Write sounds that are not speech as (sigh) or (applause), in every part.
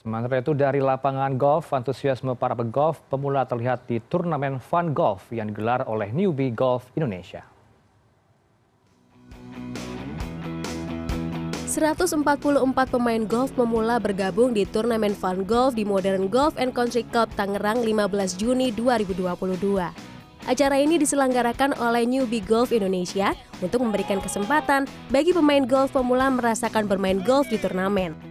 Sementara itu dari lapangan golf, antusiasme para pegolf pemula terlihat di turnamen Fun Golf yang digelar oleh Newbie Golf Indonesia. 144 pemain golf pemula bergabung di turnamen Fun Golf di Modern Golf and Country Club Tangerang 15 Juni 2022. Acara ini diselenggarakan oleh Newbie Golf Indonesia untuk memberikan kesempatan bagi pemain golf pemula merasakan bermain golf di turnamen.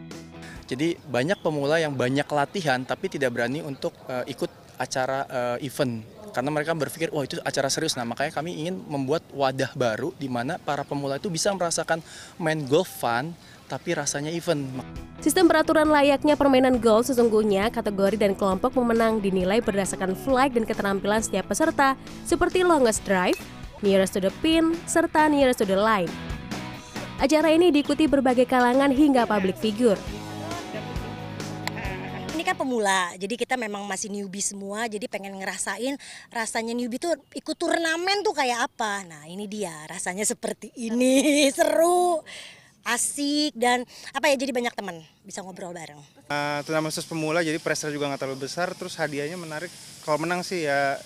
Jadi banyak pemula yang banyak latihan tapi tidak berani untuk uh, ikut acara uh, event karena mereka berpikir wah itu acara serius. Nah makanya kami ingin membuat wadah baru di mana para pemula itu bisa merasakan main golf fun tapi rasanya event. Sistem peraturan layaknya permainan golf sesungguhnya kategori dan kelompok pemenang dinilai berdasarkan flight dan keterampilan setiap peserta seperti longest drive, nearest to the pin, serta nearest to the line. Acara ini diikuti berbagai kalangan hingga public figure ini kan pemula, jadi kita memang masih newbie semua, jadi pengen ngerasain rasanya newbie tuh ikut turnamen tuh kayak apa. Nah ini dia, rasanya seperti ini, (laughs) seru, asik, dan apa ya jadi banyak teman bisa ngobrol bareng. Uh, turnamen khusus pemula, jadi pressure juga nggak terlalu besar, terus hadiahnya menarik. Kalau menang sih ya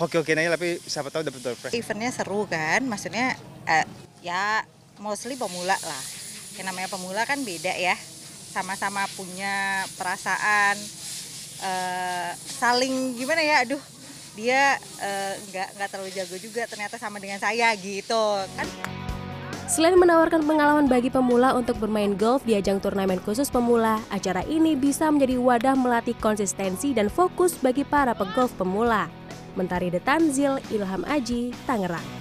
hoki-hoki aja, tapi siapa tahu dapat door Eventnya seru kan, maksudnya uh, ya mostly pemula lah. Yang namanya pemula kan beda ya sama-sama punya perasaan uh, saling gimana ya aduh dia nggak uh, nggak terlalu jago juga ternyata sama dengan saya gitu kan Selain menawarkan pengalaman bagi pemula untuk bermain golf di ajang turnamen khusus pemula, acara ini bisa menjadi wadah melatih konsistensi dan fokus bagi para pegolf pemula. Mentari Detanzil, Ilham Aji, Tangerang.